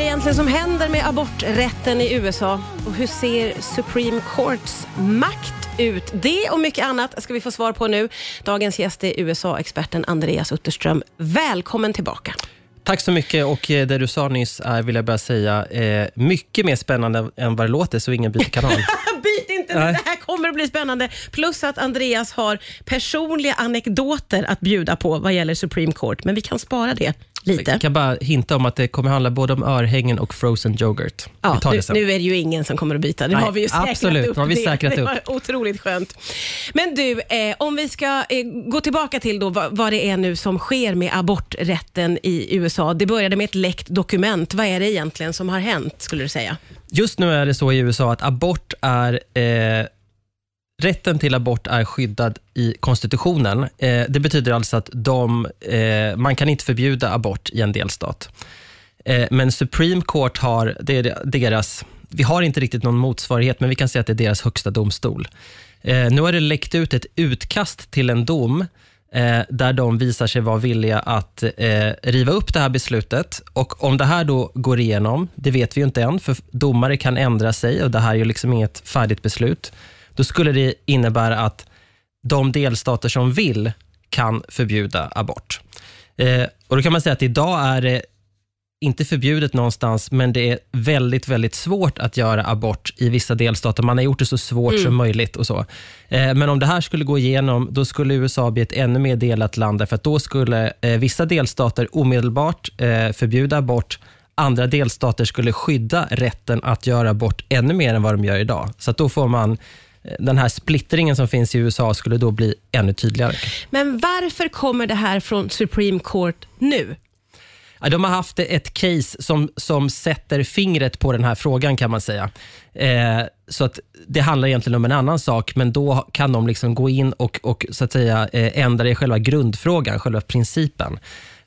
det egentligen som händer med aborträtten i USA? Och hur ser Supreme Courts makt ut? Det och mycket annat ska vi få svar på nu. Dagens gäst är USA-experten Andreas Utterström. Välkommen tillbaka. Tack så mycket och eh, det du sa nyss är, vill jag bara säga, eh, mycket mer spännande än vad det låter, så ingen byter kanal. Byt inte, Nej. det här kommer att bli spännande. Plus att Andreas har personliga anekdoter att bjuda på vad gäller Supreme Court, men vi kan spara det lite. Jag kan bara hinta om att det kommer handla både om örhängen och frozen yoghurt. Ja, nu, det nu är det ju ingen som kommer att byta. Det Nej, har vi ju säkrat absolut, upp. har vi det. säkrat det upp. var otroligt skönt. Men du, eh, om vi ska eh, gå tillbaka till då vad, vad det är nu som sker med aborträtten i USA. Det började med ett läckt dokument. Vad är det egentligen som har hänt, skulle du säga? Just nu är det så i USA att abort är eh, Rätten till abort är skyddad i konstitutionen. Eh, det betyder alltså att de, eh, man kan inte förbjuda abort i en delstat. Eh, men Supreme Court har, det är deras, vi har inte riktigt någon motsvarighet, men vi kan säga att det är deras högsta domstol. Eh, nu har det läckt ut ett utkast till en dom eh, där de visar sig vara villiga att eh, riva upp det här beslutet. Och Om det här då går igenom, det vet vi ju inte än, för domare kan ändra sig och det här är ju liksom inget färdigt beslut. Då skulle det innebära att de delstater som vill kan förbjuda abort. Eh, och Då kan man säga att idag är det inte förbjudet någonstans, men det är väldigt, väldigt svårt att göra abort i vissa delstater. Man har gjort det så svårt som möjligt. och så. Eh, Men om det här skulle gå igenom, då skulle USA bli ett ännu mer delat land, därför att då skulle eh, vissa delstater omedelbart eh, förbjuda abort. Andra delstater skulle skydda rätten att göra abort ännu mer än vad de gör idag. Så att då får man den här splittringen som finns i USA skulle då bli ännu tydligare. Men varför kommer det här från Supreme Court nu? De har haft ett case som, som sätter fingret på den här frågan kan man säga. Eh, så att Det handlar egentligen om en annan sak, men då kan de liksom gå in och, och så att säga, eh, ändra i själva grundfrågan, själva principen.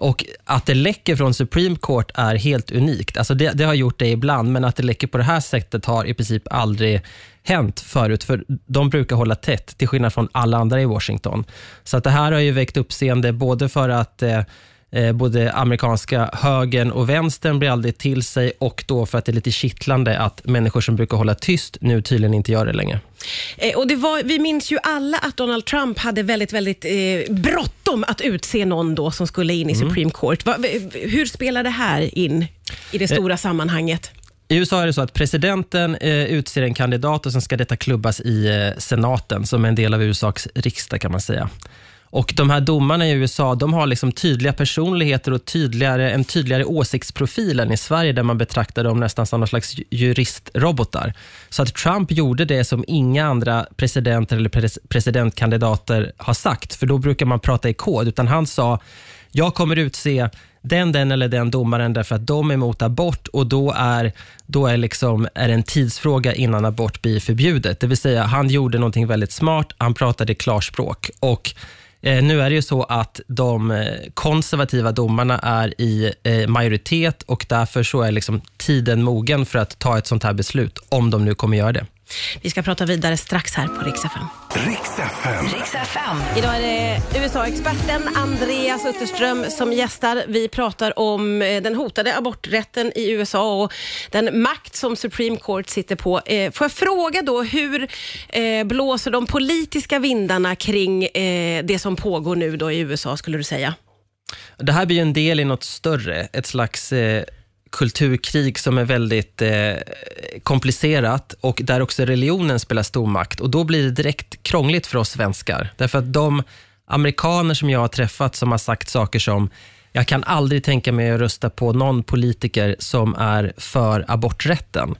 Och Att det läcker från Supreme Court är helt unikt. Alltså det, det har gjort det ibland, men att det läcker på det här sättet har i princip aldrig hänt förut, för de brukar hålla tätt, till skillnad från alla andra i Washington. Så att det här har ju väckt uppseende både för att eh, eh, både amerikanska högern och vänstern blir aldrig till sig och då för att det är lite kittlande att människor som brukar hålla tyst nu tydligen inte gör det längre. Eh, och det var, vi minns ju alla att Donald Trump hade väldigt, väldigt eh, bråttom att utse någon då som skulle in i Mm. Supreme Court. Va, hur spelar det här in i det stora sammanhanget? I USA är det så att presidenten eh, utser en kandidat och sen ska detta klubbas i eh, senaten som är en del av USAs riksdag kan man säga. Och De här domarna i USA de har liksom tydliga personligheter och tydligare, en tydligare åsiktsprofil än i Sverige där man betraktar dem nästan som någon slags juristrobotar. Så att Trump gjorde det som inga andra presidenter eller pres presidentkandidater har sagt, för då brukar man prata i kod, utan han sa jag kommer utse den, den eller den domaren därför att de är emot abort och då är, då är, liksom, är det en tidsfråga innan abort blir förbjudet. Det vill säga, han gjorde någonting väldigt smart, han pratade klarspråk. Och Eh, nu är det ju så att de eh, konservativa domarna är i eh, majoritet och därför så är liksom tiden mogen för att ta ett sånt här beslut, om de nu kommer göra det. Vi ska prata vidare strax här på Rix FM. Riks FM. Idag är det USA-experten Andreas Utterström som gästar. Vi pratar om eh, den hotade aborträtten i USA och den makt som Supreme Court sitter på. Eh, Får jag fråga då, hur eh, blåser de politiska vindarna kring det som pågår nu då i USA, skulle du säga? Det här blir ju en del i något större, ett slags eh, kulturkrig som är väldigt eh, komplicerat och där också religionen spelar stor makt. Och Då blir det direkt krångligt för oss svenskar. Därför att de amerikaner som jag har träffat som har sagt saker som jag kan aldrig tänka mig att rösta på någon politiker som är för aborträtten.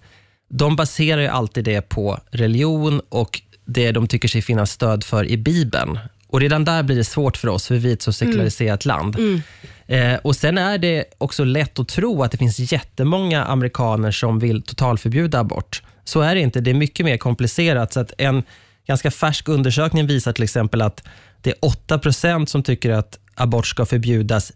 De baserar ju alltid det på religion och det de tycker sig finna stöd för i Bibeln. Och Redan där blir det svårt för oss, för vi är ett så sekulariserat land. Eh, och Sen är det också lätt att tro att det finns jättemånga amerikaner som vill totalförbjuda abort. Så är det inte. Det är mycket mer komplicerat. Så att en ganska färsk undersökning visar till exempel att det är 8% som tycker att abort ska förbjudas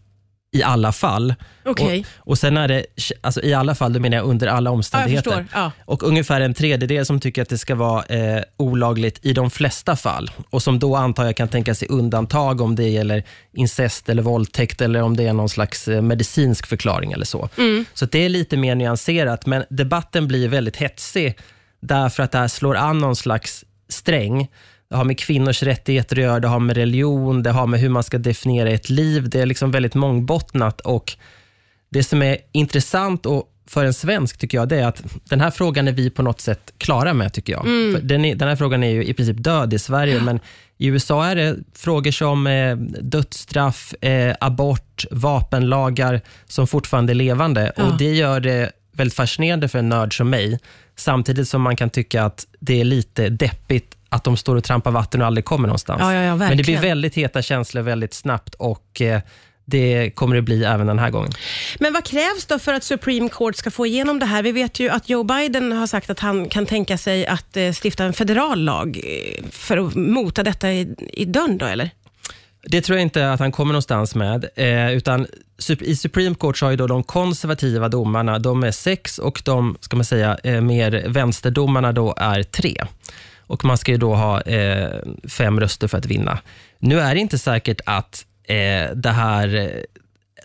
i alla fall. Okej. Och, och sen är det, alltså i alla fall, då menar jag under alla omständigheter. förstår, ja. Och ungefär en tredjedel som tycker att det ska vara eh, olagligt i de flesta fall. Och som då antar jag kan tänka sig undantag om det gäller incest eller våldtäkt eller om det är någon slags eh, medicinsk förklaring eller så. Mm. Så det är lite mer nyanserat, men debatten blir väldigt hetsig därför att det här slår an någon slags sträng. Det har med kvinnors rättigheter att göra, det har med religion, det har med hur man ska definiera ett liv. Det är liksom väldigt mångbottnat och det som är intressant och för en svensk tycker jag, det är att den här frågan är vi på något sätt klara med tycker jag. För den, är, den här frågan är ju i princip död i Sverige, men i USA är det frågor som eh, dödsstraff, eh, abort, vapenlagar som fortfarande är levande. Ja. Och Det gör det väldigt fascinerande för en nörd som mig, samtidigt som man kan tycka att det är lite deppigt att de står och trampar vatten och aldrig kommer någonstans. Ja, ja, ja, Men det blir väldigt heta känslor väldigt snabbt och eh, det kommer det bli även den här gången. Men vad krävs då för att Supreme Court ska få igenom det här? Vi vet ju att Joe Biden har sagt att han kan tänka sig att eh, stifta en federal lag eh, för att mota detta i, i dörren då, eller? Det tror jag inte att han kommer någonstans med. Eh, utan I Supreme Court så har ju då de konservativa domarna, de är sex och de ska man säga, eh, mer vänsterdomarna då är tre. Och Man ska ju då ha eh, fem röster för att vinna. Nu är det inte säkert att eh, det, här,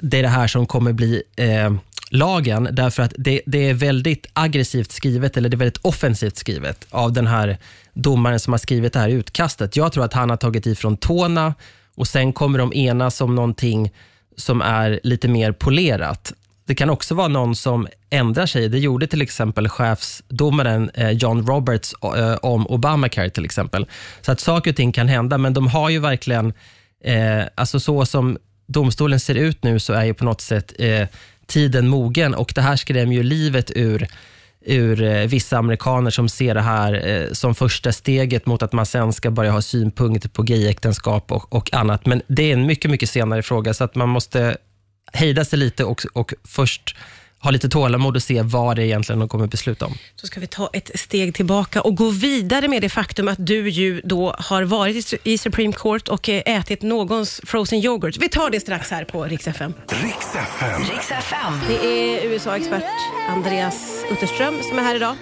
det är det här som kommer bli eh, lagen, därför att det, det är väldigt aggressivt skrivet, eller det är väldigt offensivt skrivet av den här domaren som har skrivit det här utkastet. Jag tror att han har tagit ifrån tårna och sen kommer de enas om någonting som är lite mer polerat. Det kan också vara någon som ändrar sig. Det gjorde till exempel chefsdomaren eh, John Roberts eh, om Obamacare till exempel. Så att saker och ting kan hända, men de har ju verkligen, eh, alltså så som domstolen ser ut nu så är ju på något sätt eh, tiden mogen och det här skrämmer ju livet ur ur eh, vissa amerikaner som ser det här som första steget mot att man sen ska börja ha synpunkter på gayäktenskap och, och annat. Men det är en mycket, mycket senare fråga, så att man måste hejda sig lite och, och först ha lite tålamod och se vad det egentligen de kommer besluta om. Så ska vi ta ett steg tillbaka och gå vidare med det faktum att du ju då har varit i Su- i Supreme Court och eh, ätit någons frozen yoghurt. Vi tar det strax här på Rix FM. Riks FM. Riks FM. Det är USA-expert Andreas Utterström som är här idag.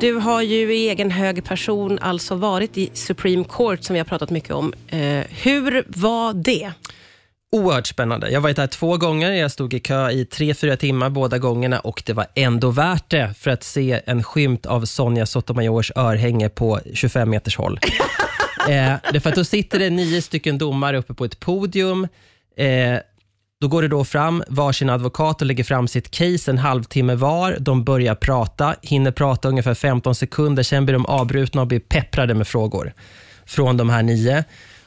Du har ju i egen hög person alltså varit i Supreme Court som vi har pratat mycket om. Eh, hur var det? Oerhört spännande. Jag har varit där två gånger. Jag stod i kö i tre, fyra timmar båda gångerna och det var ändå värt det för att se en skymt av Sonja Sotomayors örhänge på 25 meters håll. eh, det är för att då sitter det nio stycken domare uppe på ett podium. Eh, då går det då fram varsin advokat och lägger fram sitt case en halvtimme var. De börjar prata, hinner prata ungefär 15 sekunder, sen blir de avbrutna och blir pepprade med frågor från de här nio.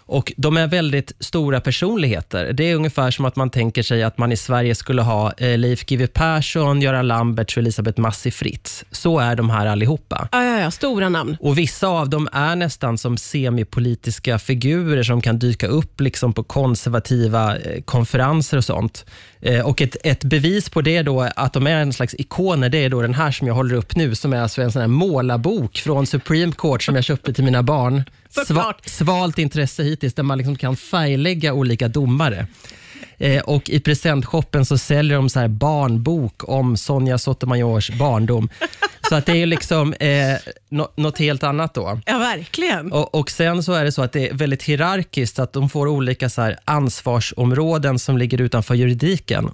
Och De är väldigt stora personligheter. Det är ungefär som att man tänker sig att man i Sverige skulle ha eh, Leif GW Persson, Göran Lamberts och Elisabeth Massi Fritz. Så är de här allihopa. Ja, ja, ja, stora namn. Och Vissa av dem är nästan som semipolitiska figurer som kan dyka upp liksom på konservativa eh, konferenser och sånt. Eh, och ett, ett bevis på det då, att de är en slags ikoner, det är då den här som jag håller upp nu, som är alltså en sån här målarbok från Supreme Court som jag köpte till mina barn. Såklart. svalt intresse hittills, där man liksom kan färglägga olika domare. Eh, och I presentshoppen så säljer de så här barnbok om Sonja Sotomayors barndom. Så att det är liksom eh, nå- något helt annat då. Ja, verkligen. Och, och Sen så är det så att det är väldigt hierarkiskt, att de får olika så ansvarsområden som ligger utanför juridiken.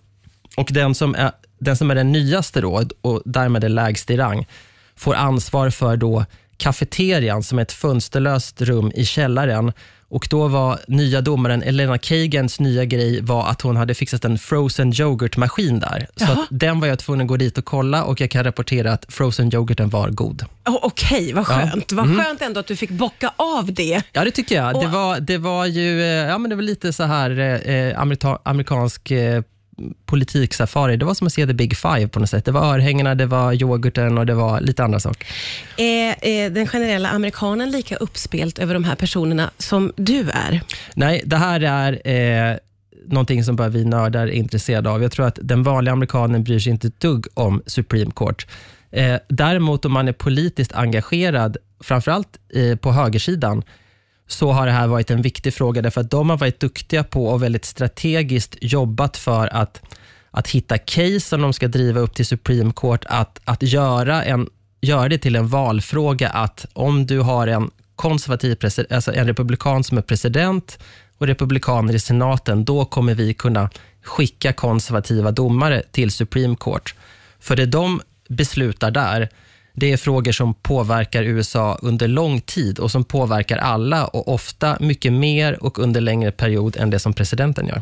Och den som är den, som är den nyaste då, och därmed är lägst i rang, får ansvar för då kafeterian som är ett fönsterlöst rum i källaren. Och Då var nya domaren Elena Kagans nya grej var att hon hade fixat en frozen yoghurtmaskin där. Så Jaha. att den var jag tvungen att gå dit och kolla och jag kan rapportera att frozen yoghurten var god. Oh, Okej, vad Ja. skönt. Vad skönt ändå att du fick bocka av det. Ja, det tycker jag. Det Och- var, det var ju eh, ja, men det var lite så här eh, amerita- amerikansk eh, politiksafari. Det var som att se the big five på något sätt. Det var örhängena, det var yoghurten och det var lite andra saker. Är eh, den generella amerikanen lika uppspelt över de här personerna som du är? Nej, det här är eh, någonting som bara vi nördar är intresserade av. Jag tror att den vanliga amerikanen bryr sig inte ett dugg om Supreme Court. Eh, däremot om man är politiskt engagerad, framförallt eh, på högersidan, så har det här varit en viktig fråga, därför att de har varit duktiga på och väldigt strategiskt jobbat för att att hitta case som de ska driva upp till Supreme Court, att, att göra, en, göra det till en valfråga att om du har en konservativ alltså en republikan som är president och republikaner i senaten, då kommer vi kunna skicka konservativa domare till Supreme Court. För det de beslutar där, det är frågor som påverkar USA under lång tid och som påverkar alla och ofta mycket mer och under längre period än det som presidenten gör.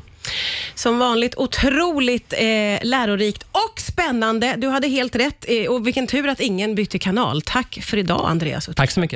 Som vanligt otroligt eh, lärorikt och spännande. Du hade helt rätt eh, och vilken tur att ingen bytte kanal. Tack för idag, Andreas. Tack så mycket.